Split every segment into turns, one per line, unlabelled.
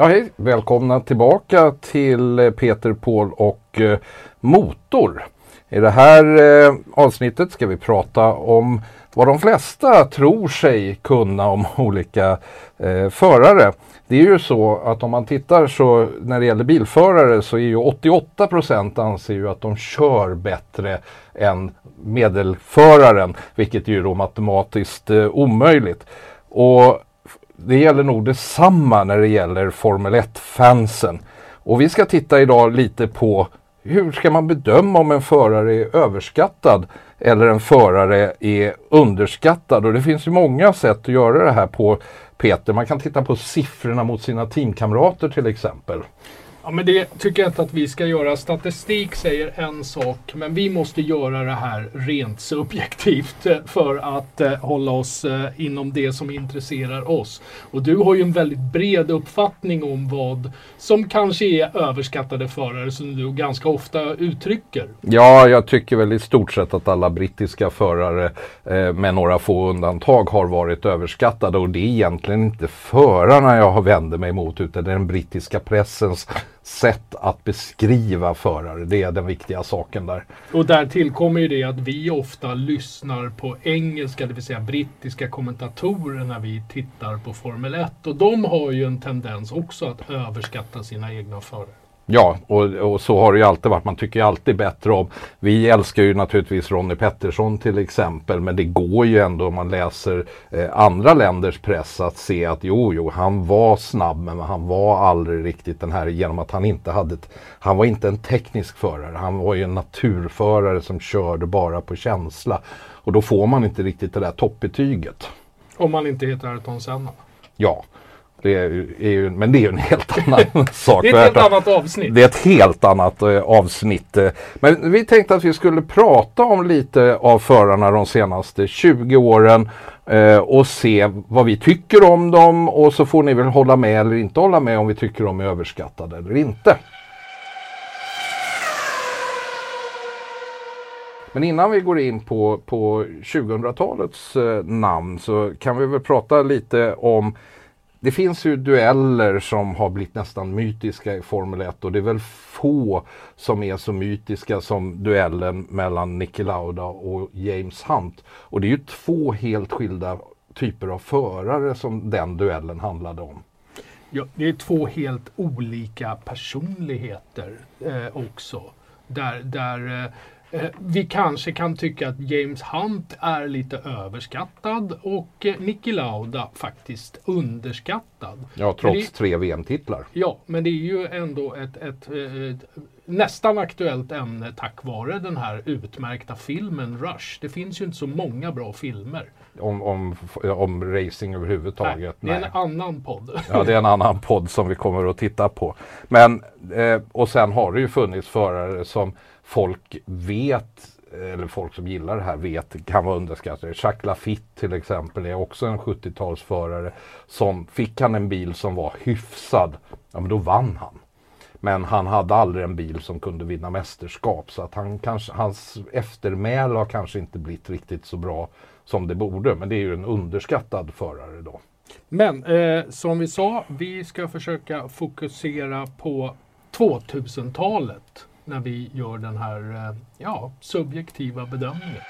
Ja, hej! Välkomna tillbaka till eh, Peter, Paul och eh, Motor. I det här eh, avsnittet ska vi prata om vad de flesta tror sig kunna om olika eh, förare. Det är ju så att om man tittar så när det gäller bilförare så är ju 88 procent anser ju att de kör bättre än medelföraren, vilket är ju då matematiskt eh, omöjligt. Och det gäller nog detsamma när det gäller Formel 1-fansen. Och vi ska titta idag lite på hur ska man bedöma om en förare är överskattad eller en förare är underskattad? Och det finns ju många sätt att göra det här på Peter. Man kan titta på siffrorna mot sina teamkamrater till exempel.
Ja, men det tycker jag inte att vi ska göra. Statistik säger en sak, men vi måste göra det här rent subjektivt eh, för att eh, hålla oss eh, inom det som intresserar oss. Och du har ju en väldigt bred uppfattning om vad som kanske är överskattade förare som du ganska ofta uttrycker.
Ja, jag tycker väl i stort sett att alla brittiska förare eh, med några få undantag har varit överskattade och det är egentligen inte förarna jag har vänder mig mot utan den brittiska pressens sätt att beskriva förare. Det är den viktiga saken där.
Och där tillkommer ju det att vi ofta lyssnar på engelska, det vill säga brittiska kommentatorer när vi tittar på Formel 1. Och de har ju en tendens också att överskatta sina egna förare.
Ja, och, och, så har det ju alltid varit. Man tycker ju alltid bättre om. Vi älskar ju naturligtvis Ronnie Pettersson till exempel. Men det går ju ändå om man läser eh, andra länders press att se att jo, jo, han var snabb men han var aldrig riktigt den här genom att han inte hade ett, Han var inte en teknisk förare. Han var ju en naturförare som körde bara på känsla. Och då får man inte riktigt det där toppbetyget.
Om man inte heter Ayrton Senna.
Ja, det är ju, men det är ju en helt annan sak.
Det är ett helt annat avsnitt.
Det är ett helt annat eh, avsnitt. Men vi tänkte att vi skulle prata om lite av förarna de senaste 20 åren eh, och se vad vi tycker om dem och så får ni väl hålla med eller inte hålla med om vi tycker de är överskattade eller inte. Men innan vi går in på, på 2000-talets eh, namn så kan vi väl prata lite om det finns ju dueller som har blivit nästan mytiska i Formel 1 och det är väl få som är så mytiska som duellen mellan Niki Lauda och James Hunt. Och det är ju två helt skilda typer av förare som den duellen handlade om.
Ja, det är två helt olika personligheter eh, också. Där, där eh, Eh, vi kanske kan tycka att James Hunt är lite överskattad och eh, Niki Lauda faktiskt underskattad.
Ja, trots det, tre VM-titlar.
Ja, men det är ju ändå ett, ett, ett, nästan aktuellt ämne tack vare den här utmärkta filmen Rush. Det finns ju inte så många bra filmer.
Om, om, om racing överhuvudtaget?
Nej, det är en annan podd.
Ja, det är en annan podd som vi kommer att titta på. Men, eh, och sen har det ju funnits förare som folk vet, eller folk som gillar det här vet, kan vara underskattade. Jacques Lafitte till exempel är också en 70-talsförare. Som fick han en bil som var hyfsad, ja men då vann han. Men han hade aldrig en bil som kunde vinna mästerskap så att han kanske, hans eftermäle har kanske inte blivit riktigt så bra som det borde. Men det är ju en underskattad förare då.
Men eh, som vi sa, vi ska försöka fokusera på 2000-talet när vi gör den här eh, ja, subjektiva bedömningen.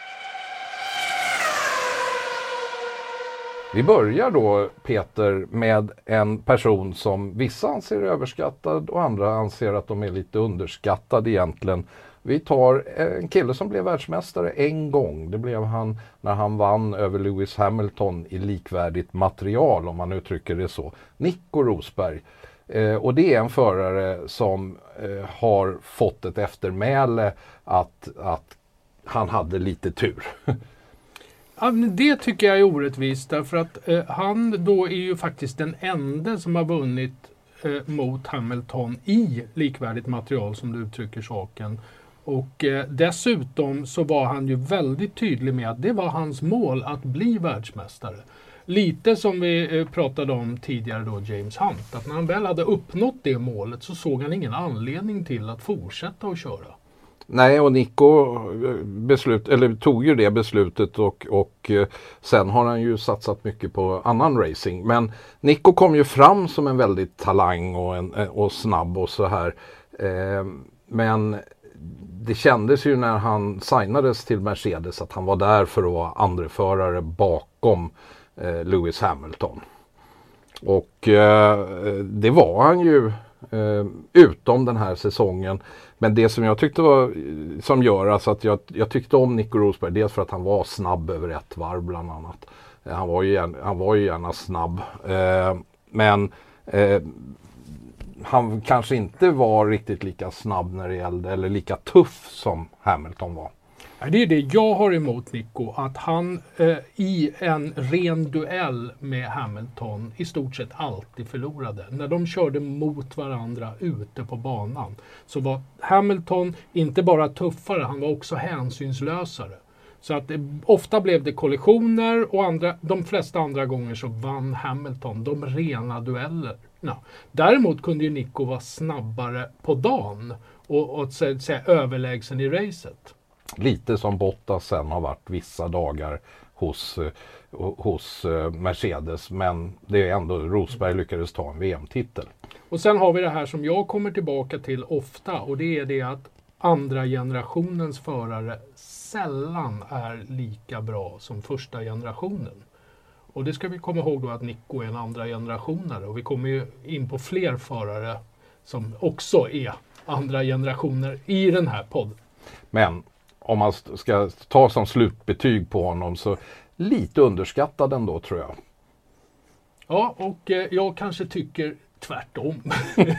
Vi börjar då Peter med en person som vissa anser är överskattad och andra anser att de är lite underskattade egentligen. Vi tar en kille som blev världsmästare en gång. Det blev han när han vann över Lewis Hamilton i likvärdigt material om man uttrycker det så. Nico Rosberg. Eh, och det är en förare som eh, har fått ett eftermäle att, att han hade lite tur.
Ja, det tycker jag är orättvist därför att eh, han då är ju faktiskt den enda som har vunnit eh, mot Hamilton i likvärdigt material som du uttrycker saken. Och eh, dessutom så var han ju väldigt tydlig med att det var hans mål att bli världsmästare. Lite som vi eh, pratade om tidigare då, James Hunt, att när han väl hade uppnått det målet så såg han ingen anledning till att fortsätta att köra.
Nej, och Nico eh, beslut, eller tog ju det beslutet och, och eh, sen har han ju satsat mycket på annan racing. Men Nico kom ju fram som en väldigt talang och, en, och snabb och så här. Eh, men det kändes ju när han signades till Mercedes att han var där för att vara andreförare bakom Eh, Lewis Hamilton. Och eh, det var han ju eh, utom den här säsongen. Men det som jag tyckte var, som gör alltså att jag, jag tyckte om Nico Rosberg, dels för att han var snabb över ett varv bland annat. Eh, han var ju, gärna, han var ju gärna snabb. Eh, men eh, han kanske inte var riktigt lika snabb när det gällde, eller lika tuff som Hamilton var.
Det är det jag har emot Nico, att han eh, i en ren duell med Hamilton i stort sett alltid förlorade. När de körde mot varandra ute på banan så var Hamilton inte bara tuffare, han var också hänsynslösare. Så att det, ofta blev det kollisioner och andra, de flesta andra gånger så vann Hamilton de rena duellerna. Däremot kunde ju Nico vara snabbare på dagen och, och så så, överlägsen i racet.
Lite som Bottas sen har varit vissa dagar hos, eh, hos eh, Mercedes. Men det är ändå Rosberg lyckades ta en VM-titel.
Och sen har vi det här som jag kommer tillbaka till ofta och det är det att andra generationens förare sällan är lika bra som första generationen. Och det ska vi komma ihåg då att Nico är en andra generationare och vi kommer ju in på fler förare som också är andra generationer i den här podden.
Men om man ska ta som slutbetyg på honom så lite underskattad ändå tror jag.
Ja, och eh, jag kanske tycker tvärtom.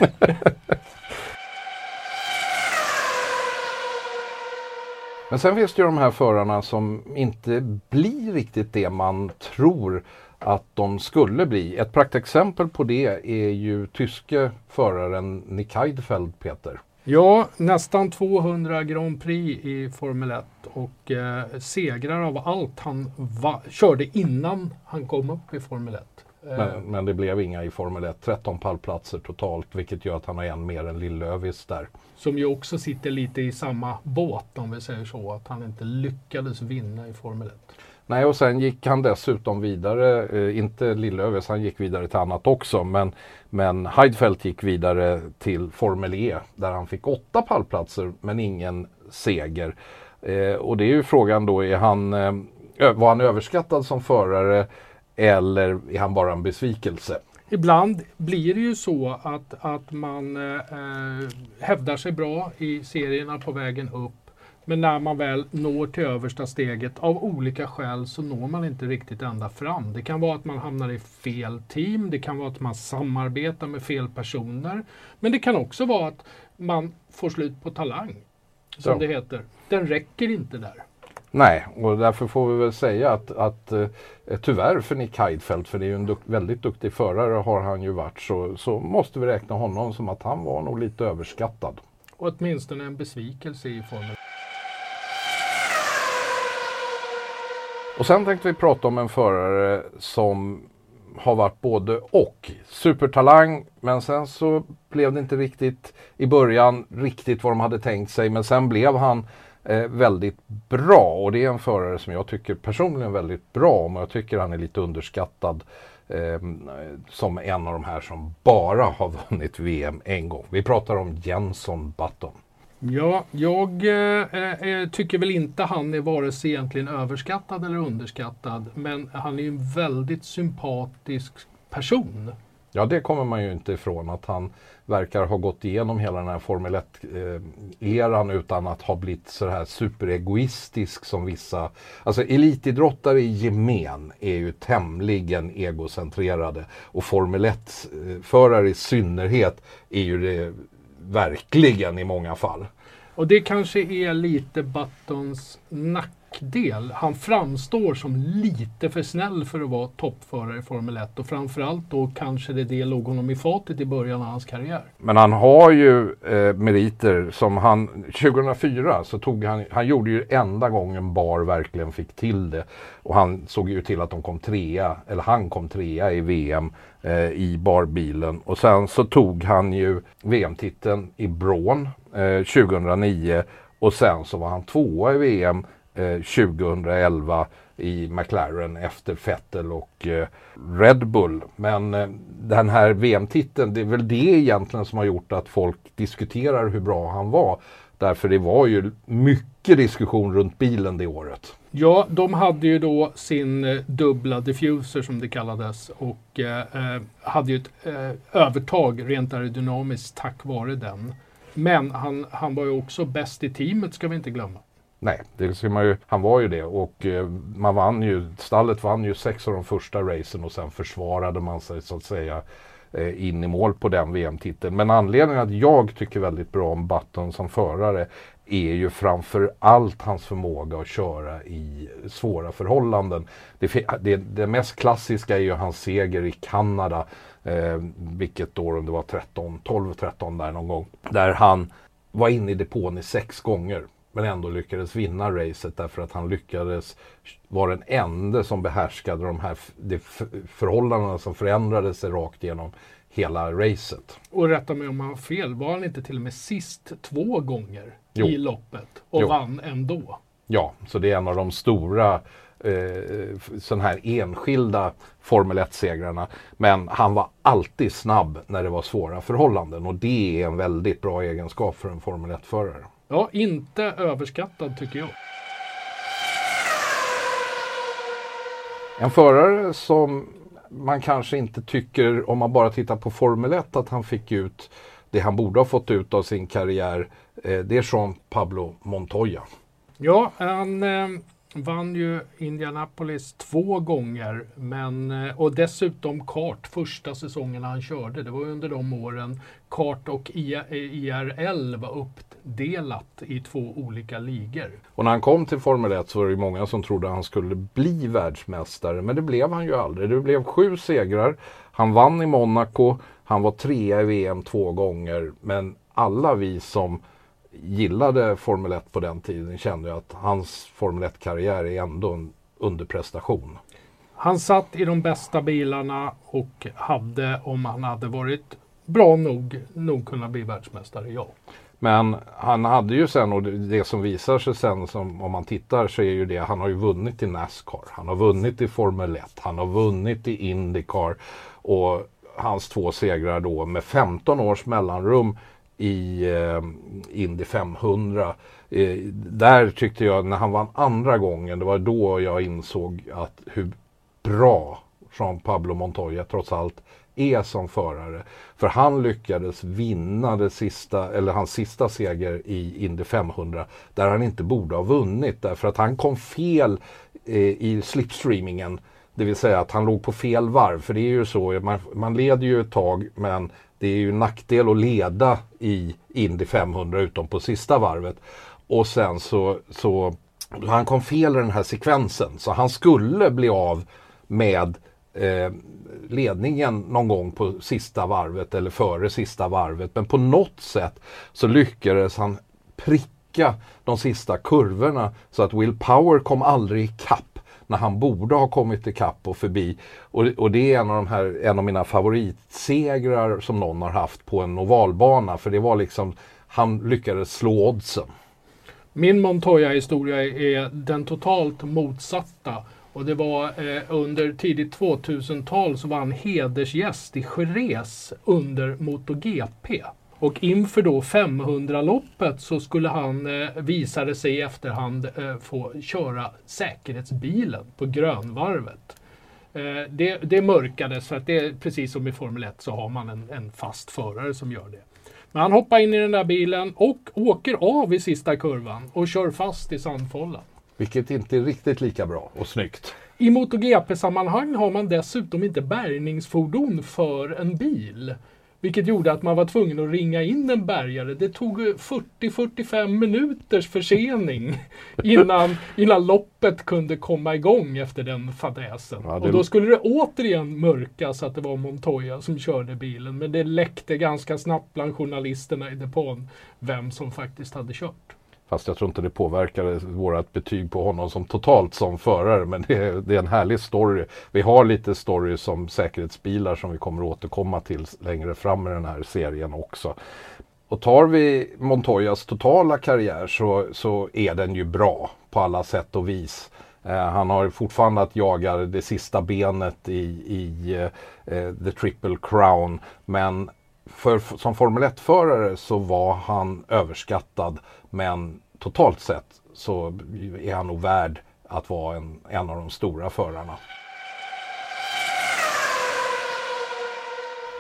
Men sen finns det ju de här förarna som inte blir riktigt det man tror att de skulle bli. Ett praktexempel på det är ju tyske föraren Nick Heidfeld, Peter.
Ja, nästan 200 Grand Prix i Formel 1 och eh, segrar av allt han körde innan han kom upp i Formel 1.
Eh. Men, men, det blev inga i Formel 1. 13 pallplatser totalt vilket gör att han har en mer än Lillövis där.
Som ju också sitter lite i samma båt om vi säger så. Att han inte lyckades vinna i Formel 1.
Nej, och sen gick han dessutom vidare, eh, inte Lillövis, han gick vidare till annat också, men, men Heidfeldt gick vidare till Formel E där han fick åtta pallplatser men ingen seger. Eh, och det är ju frågan då, är han, eh, var han överskattad som förare eller är han bara en besvikelse?
Ibland blir det ju så att, att man eh, eh hävdar sig bra i serierna på vägen upp men när man väl når till översta steget, av olika skäl så når man inte riktigt ända fram. Det kan vara att man hamnar i fel team, det kan vara att man samarbetar med fel personer. Men det kan också vara att man får slut på talang, som ja. det heter. Den räcker inte där.
Nej, och därför får vi väl säga att, att eh, tyvärr för Nick Heidfeldt, för det är ju en duk väldigt duktig förare har han ju varit, så, så måste vi räkna honom som att han var nog lite överskattad.
Och åtminstone en besvikelse i Formel
Och sen tänkte vi prata om en förare som har varit både och. Supertalang, men sen så blev det inte riktigt i början riktigt vad de hade tänkt sig. Men sen blev han eh, väldigt bra och det är en förare som jag tycker personligen väldigt bra om. Jag tycker han är lite underskattad eh, som en av de här som bara har vunnit VM en gång. Vi pratar om Jenson Button.
Ja, jag eh, eh, tycker väl inte han är vare sig egentligen överskattad eller underskattad. Men han är ju en väldigt sympatisk person.
Ja, det kommer man ju inte ifrån att han verkar ha gått igenom hela den här Formel 1-eran eh, utan att ha blivit så här superegoistisk som vissa. Alltså elitidrottare i gemen är ju tämligen egocentrerade och Formel 1-förare eh, i synnerhet är ju det verkligen i många fall.
Och det kanske är lite Buttons nackdel. Han framstår som lite för snäll för att vara toppförare i Formel 1 och framförallt då kanske det, det låg honom i fatet i början av hans karriär.
Men han har ju eh, meriter som han 2004 så tog han, han gjorde ju enda gången Bar verkligen fick till det och han såg ju till att de kom trea, eller han kom trea i VM eh, i barbilen. Och sen så tog han ju VM-titeln i Brån eh, 2009 Och sen så var han tvåa i VM 2011 i McLaren efter Vettel och eh, Red Bull. Men eh, den här VM-titeln, det är väl det egentligen som har gjort att folk diskuterar hur bra han var. Därför det var ju mycket diskussion runt bilen det året.
Ja, de hade ju då sin eh, dubbla diffuser som det kallades och eh, eh, hade ju ett eh, övertag rent aerodynamiskt tack vare den. Men han, han var ju också bäst i teamet ska vi inte glömma.
Nej, det ser man ju, han var ju det och eh, man vann ju, stallet vann ju sex av de första racen och sen försvarade man sig så att säga eh, in i mål på den VM-titeln. Men anledningen att jag tycker väldigt bra om Button som förare är ju framför allt hans förmåga att köra i svåra förhållanden. Det, det, det mest klassiska är ju hans seger i Kanada, eh, vilket år om det var 13, 12-13 där någon gång, där han var inne i depån i sex gånger men ändå lyckades vinna racet därför att han lyckades vara den enda som behärskade de här de förhållandena som förändrade sig rakt igenom hela racet.
Och rätta mig om jag har fel, var han inte till och med sist två gånger jo. i loppet och jo. vann ändå?
Ja, så det är en av de stora eh, sån här enskilda Formel 1-segrarna. Men han var alltid snabb när det var svåra förhållanden och det är en väldigt bra egenskap för en Formel 1-förare.
Ja, inte överskattad tycker jag.
En förare som man kanske inte tycker, om man bara tittar på Formel 1, att han fick ut det han borde ha fått ut av sin karriär. Eh, det är Jean Pablo Montoya.
Ja, han eh, vann ju Indianapolis två gånger men, eh, och dessutom kart första säsongen han körde. Det var under de åren kart och IRL eh, var uppdelat i två olika ligor.
Och när han kom till Formel 1 så var det många som trodde han skulle bli världsmästare men det blev han ju aldrig. Det blev sju segrar. Han vann i Monaco. Han var trea i VM två gånger men alla vi som gillade Formel 1 på den tiden kände att hans Formel 1-karriär är ändå en underprestation.
Han satt i de bästa bilarna och hade, om han hade varit bra nog, nog kunnat bli världsmästare, ja.
Men han hade ju sen, och det som visar sig sen som, om man tittar så är ju det, han har ju vunnit i Nascar, han har vunnit i Formel 1, han har vunnit i Indycar och hans två segrar då med 15 års mellanrum i eh, Indy 500. Eh, där tyckte jag, när han vann andra gången, det var då jag insåg att hur bra Jean Pablo Montoya trots allt är som förare. För han lyckades vinna det sista, eller hans sista seger i Indy 500 där han inte borde ha vunnit därför att han kom fel eh, i slipstreamingen. Det vill säga att han låg på fel varv. För det är ju så, man, man leder ju ett tag men det är ju nackdel att leda i Indy 500 utom på sista varvet. Och sen så, så han kom fel i den här sekvensen så han skulle bli av med eh, ledningen någon gång på sista varvet eller före sista varvet. Men på något sätt så lyckades han pricka de sista kurvorna så att Will Power kom aldrig ikapp när han borde ha kommit ikapp och förbi. Och, och det är en av, de här, en av mina favoritsegrar som någon har haft på en ovalbana. För det var liksom, han lyckades slå oddsen.
Min Montoya-historia är den totalt motsatta. Och det var eh, under tidigt 2000-tal så var han hedersgäst i Jerez under MotoGP. Och inför då 500-loppet så skulle han, eh, visade sig i efterhand, eh, få köra säkerhetsbilen på grönvarvet. Eh, det, det mörkades för att det är precis som i Formel 1 så har man en, en fast förare som gör det. Men han hoppar in i den där bilen och åker av i sista kurvan och kör fast i sandfållan.
Vilket inte är riktigt lika bra och snyggt.
I MotoGP-sammanhang har man dessutom inte bärgningsfordon för en bil. Vilket gjorde att man var tvungen att ringa in en bärgare. Det tog 40-45 minuters försening innan, innan loppet kunde komma igång efter den fadäsen. Ja, det... Och då skulle det återigen mörkas att det var Montoya som körde bilen. Men det läckte ganska snabbt bland journalisterna i depån vem som faktiskt hade kört.
Fast jag tror inte det påverkade vårt betyg på honom som totalt som förare. Men det är, det är en härlig story. Vi har lite stories som säkerhetsbilar som vi kommer återkomma till längre fram i den här serien också. Och tar vi Montoyas totala karriär så, så är den ju bra på alla sätt och vis. Eh, han har fortfarande att jaga det sista benet i, i eh, eh The Triple Crown. Men för, som Formel 1-förare så var han överskattad. Men totalt sett så är han nog värd att vara en, en av de stora förarna.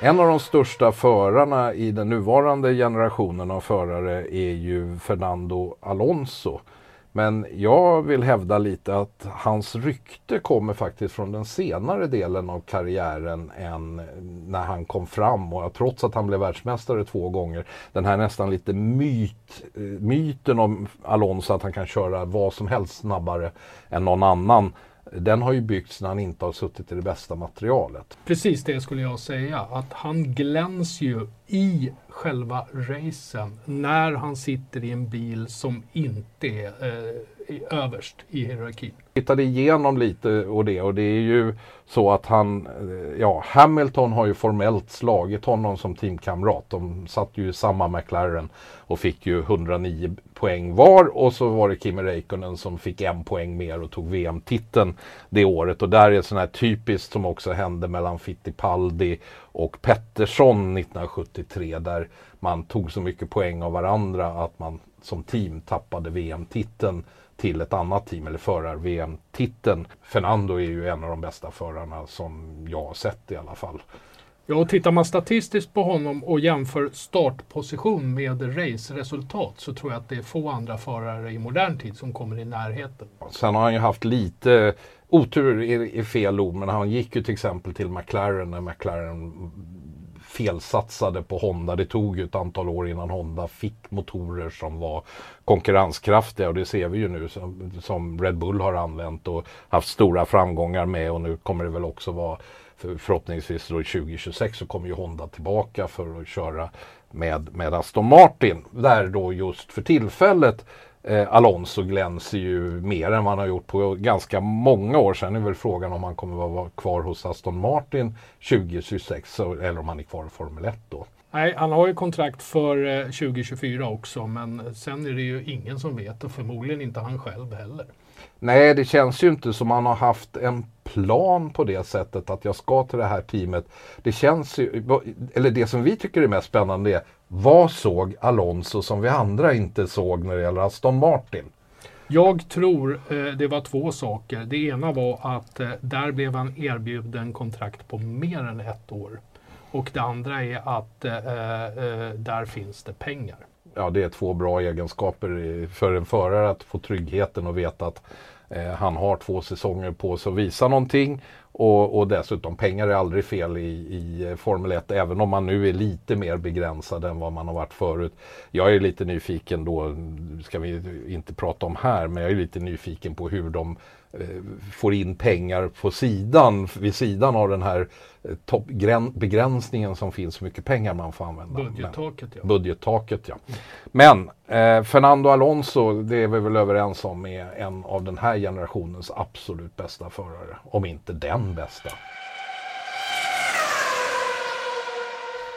En av de största förarna i den nuvarande generationen av förare är ju Fernando Alonso. Men jag vill hävda lite att hans rykte kommer faktiskt från den senare delen av karriären än när han kom fram. Och trots att han blev världsmästare två gånger. Den här nästan lite myt, myten om Alonso att han kan köra vad som helst snabbare än någon annan den har ju byggts när han inte har suttit i det bästa materialet.
Precis det skulle jag säga, att han glänser ju i själva racen när han sitter i en bil som inte är eh, överst i hierarkin.
Jag tittade igenom lite och det och det är ju så att han, eh, ja Hamilton har ju formellt slagit honom som teamkamrat. De satt ju i samma McLaren och fick ju 109 poäng var och så var det Kimi Räikkönen som fick en poäng mer och tog VM-titeln det året. Och där är sån här typiskt som också hände mellan Fittipaldi och Pettersson 1973 där man tog så mycket poäng av varandra att man som team tappade VM-titeln till ett annat team eller förar-VM-titeln. Fernando är ju en av de bästa förarna som jag har sett i alla fall.
Ja, och tittar man statistiskt på honom och jämför startposition med raceresultat så tror jag att det är få andra förare i modern tid som kommer i närheten.
Sen har han ju haft lite otur i, fel ord, men han gick ju till exempel till McLaren när McLaren felsatsade på Honda. Det tog ju ett antal år innan Honda fick motorer som var konkurrenskraftiga och det ser vi ju nu som, som Red Bull har använt och haft stora framgångar med och nu kommer det väl också vara förhoppningsvis då 2026 så kommer ju Honda tillbaka för att köra med, med Aston Martin. Där då just för tillfället eh, Alonso glänser ju mer än vad han har gjort på ganska många år. Sen är väl frågan om han kommer att vara kvar hos Aston Martin 2026 eller om han är kvar i Formel 1 då.
Nej, han har ju kontrakt för 2024 eh, också men sen är det ju ingen som vet och förmodligen inte han själv heller.
Nej, det känns ju inte som han har haft en plan på det sättet att jag ska till det här teamet. Det känns ju, eller det som vi tycker är mest spännande är vad såg Alonso som vi andra inte såg när det gäller Aston Martin?
Jag tror eh, det var två saker. Det ena var att eh, där blev han erbjuden kontrakt på mer än ett år. Och det andra är att eh, eh där finns det pengar.
Ja, det är två bra egenskaper för en förare att få tryggheten och veta att eh, han har två säsonger på sig att visa någonting och, och dessutom pengar är aldrig fel i, i eh, Formel 1 även om man nu är lite mer begränsad än vad man har varit förut. Jag är lite nyfiken då, mm, ska vi inte prata om här, men jag är lite nyfiken på hur de får in pengar på sidan, vid sidan av den här eh, top, begränsningen som finns, hur mycket pengar man får använda.
Budgettaket ja.
Budgettaket ja. Men eh, Fernando Alonso, det är vi väl överens om, är en av den här generationens absolut bästa förare. Om inte den bästa.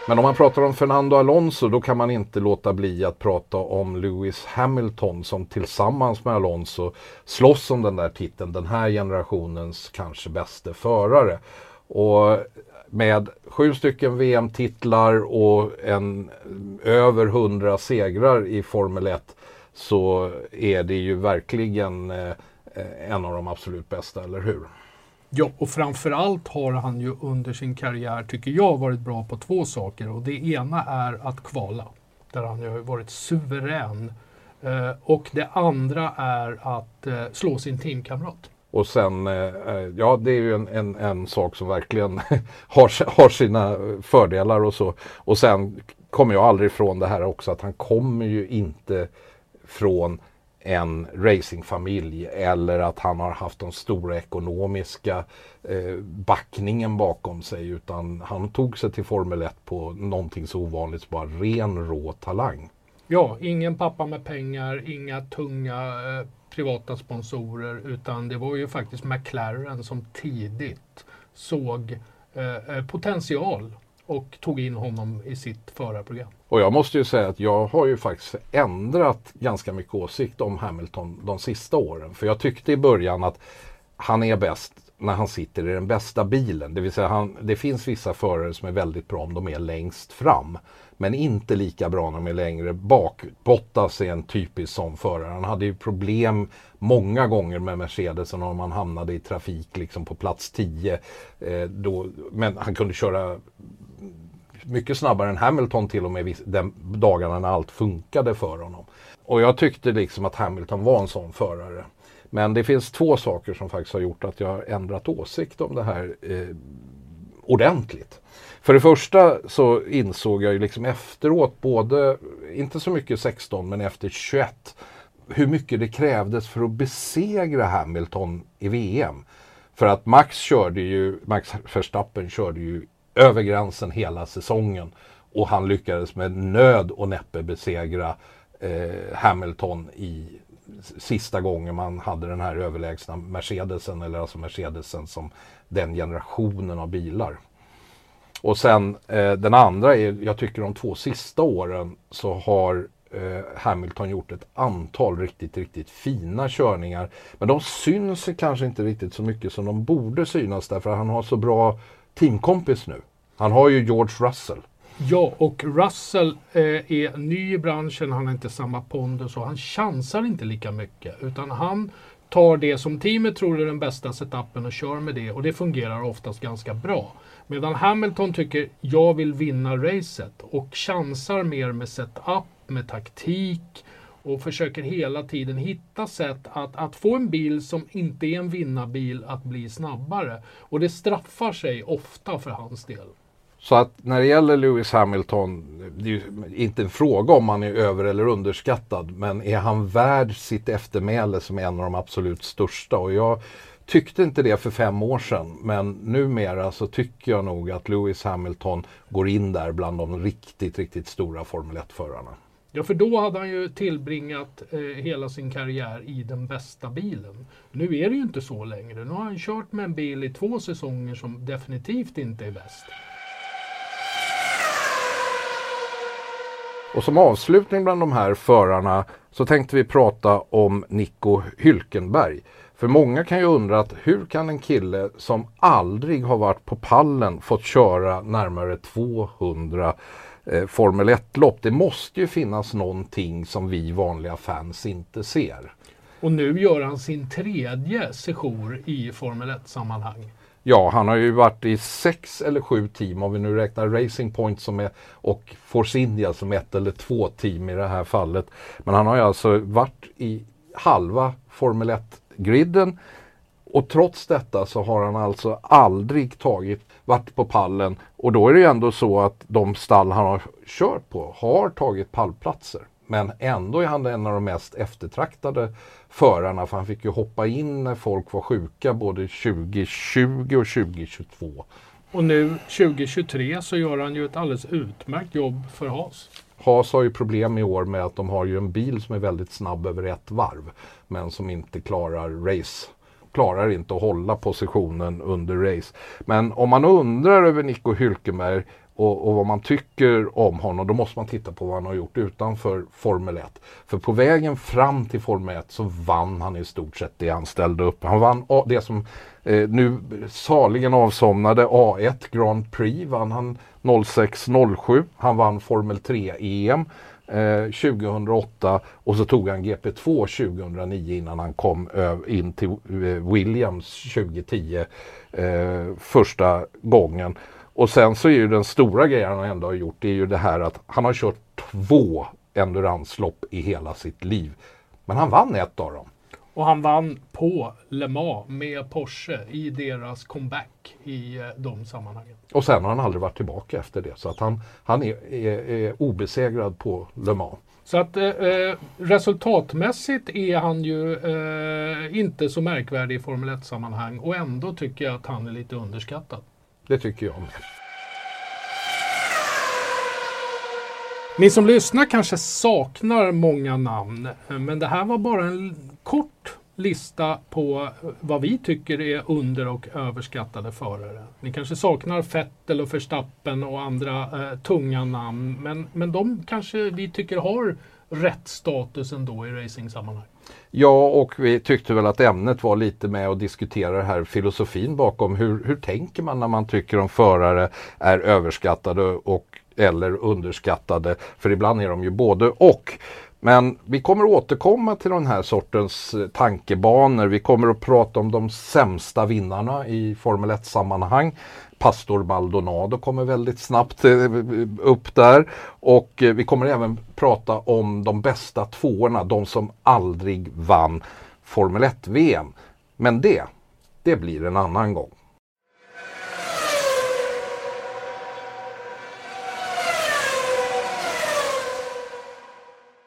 Men om man pratar om Fernando Alonso då kan man inte låta bli att prata om Lewis Hamilton som tillsammans med Alonso slåss om den där titeln. Den här generationens kanske bästa förare. Och med sju stycken VM-titlar och en över hundra segrar i Formel 1 så är det ju verkligen eh, en av de absolut bästa, eller hur?
Ja, och framförallt har han ju under sin karriär, tycker jag, varit bra på två saker. Och det ena är att kvala, där han ju har varit suverän. Eh, och det andra är att eh, slå sin teamkamrat.
Och sen, eh, eh ja det är ju en, en, en sak som verkligen har, har sina fördelar och så. Och sen kommer jag aldrig ifrån det här också att han kommer ju inte från en racingfamilj eller att han har haft den stora ekonomiska eh, backningen bakom sig utan han tog sig till Formel 1 på någonting så ovanligt som bara ren rå talang.
Ja, ingen pappa med pengar, inga tunga eh, privata sponsorer utan det var ju faktiskt McLaren som tidigt såg eh, eh potential och tog in honom i sitt förarprogram.
Och jag måste ju säga att jag har ju faktiskt ändrat ganska mycket åsikt om Hamilton de sista åren. För jag tyckte i början att han är bäst när han sitter i den bästa bilen. Det vill säga han, det finns vissa förare som är väldigt bra om de är längst fram. Men inte lika bra när de är längre bak. Bottas är en typisk sån förare. Han hade ju problem många gånger med Mercedes om han hamnade i trafik liksom på plats 10. Eh, då, men han kunde köra mycket snabbare än Hamilton till och med de dagarna när allt funkade för honom. Och jag tyckte liksom att Hamilton var en sån förare. Men det finns två saker som faktiskt har gjort att jag har ändrat åsikt om det här eh, ordentligt. För det första så insåg jag ju liksom efteråt, både, inte så mycket 16 men efter 21, hur mycket det krävdes för att besegra Hamilton i VM. För att Max körde ju, Max Verstappen körde ju över gränsen hela säsongen och han lyckades med nöd och näppe besegra eh, Hamilton i sista gången man hade den här överlägsna Mercedesen, eller alltså Mercedesen som den generationen av bilar. Och sen eh, den andra är, jag tycker de två sista åren så har eh, Hamilton gjort ett antal riktigt, riktigt fina körningar. Men de syns kanske inte riktigt så mycket som de borde synas därför att han har så bra teamkompis nu. Han har ju George Russell.
Ja, och Russell eh, är ny i branschen, han har inte samma pondus och han chansar inte lika mycket. Utan han tar det som teamet tror är den bästa setupen och kör med det och det fungerar oftast ganska bra. Medan Hamilton tycker jag vill vinna racet och chansar mer med setup, med taktik och försöker hela tiden hitta sätt att, att få en bil som inte är en vinnarbil att bli snabbare. Och det straffar sig ofta för hans del.
Så att när det gäller Lewis Hamilton, det är ju inte en fråga om han är över eller underskattad, men är han värd sitt eftermäle som en av de absolut största? Och jag tyckte inte det för fem år sedan, men numera så tycker jag nog att Lewis Hamilton går in där bland de riktigt, riktigt stora Formel 1-förarna.
Ja, för då hade han ju tillbringat eh, hela sin karriär i den bästa bilen. Nu är det ju inte så längre. Nu har han kört med en bil i två säsonger som definitivt inte är bäst.
Och som avslutning bland de här förarna så tänkte vi prata om Nico Hylkenberg. För många kan ju undra att hur kan en kille som aldrig har varit på pallen fått köra närmare 200 eh, Formel 1-lopp? Det måste ju finnas någonting som vi vanliga fans inte ser.
Och nu gör han sin tredje sejour i Formel 1-sammanhang.
Ja, han har ju varit i sex eller sju team om vi nu räknar Racing Point som är, och Force India som ett eller två team i det här fallet. Men han har ju alltså varit i halva Formel 1-griden och trots detta så har han alltså aldrig tagit, varit på pallen och då är det ju ändå så att de stall han har kört på har tagit pallplatser. Men ändå är han en av de mest eftertraktade förarna för han fick ju hoppa in när folk var sjuka både 2020 och 2022.
Och nu 2023 så gör han ju ett alldeles utmärkt jobb för Haas.
Haas har ju problem i år med att de har ju en bil som är väldigt snabb över ett varv men som inte klarar race klarar inte att hålla positionen under race. Men om man undrar över Nico Hülkenberg och, och, vad man tycker om honom, då måste man titta på vad han har gjort utanför Formel 1. För på vägen fram till Formel 1 så vann han i stort sett det han ställde upp. Han vann det som eh, nu saligen avsomnade A1 Grand Prix, vann han 06-07. Han vann Formel 3-EM. Eh, 2008 och så tog han GP2 2009 innan han kom in till eh, Williams 2010 eh, första gången. Och sen så är ju den stora grejen han ändå har gjort, det är ju det här att han har kört två enduranslopp i hela sitt liv. Men han vann ett av dem.
Och han vann på Le Mans med Porsche i deras comeback i eh, de sammanhangen.
Och sen har han aldrig varit tillbaka efter det. Så att han, han är, är, är obesegrad på Le Mans.
Så att eh, eh resultatmässigt är han ju eh, inte så märkvärdig i Formel 1-sammanhang och ändå tycker jag att han är lite underskattad.
Det tycker jag med.
Ni som lyssnar kanske saknar många namn, men det här var bara en kort lista på vad vi tycker är under och överskattade förare. Ni kanske saknar Vettel och Verstappen och andra eh, tunga namn, men, men de kanske vi tycker har rätt status ändå i racingsammanhang.
Ja, och vi tyckte väl att ämnet var lite med att diskutera det här filosofin bakom. Hur, hur tänker man när man tycker om förare är överskattade och eller underskattade? För ibland är de ju både och. Men vi kommer återkomma till den här sortens eh, tankebanor. Vi kommer att prata om de sämsta vinnarna i Formel 1-sammanhang. Pastor Maldonado kommer väldigt snabbt eh, upp där. Och eh, vi kommer även prata om de bästa tvåorna, de som aldrig vann Formel 1-VM. Men det, det blir en annan gång.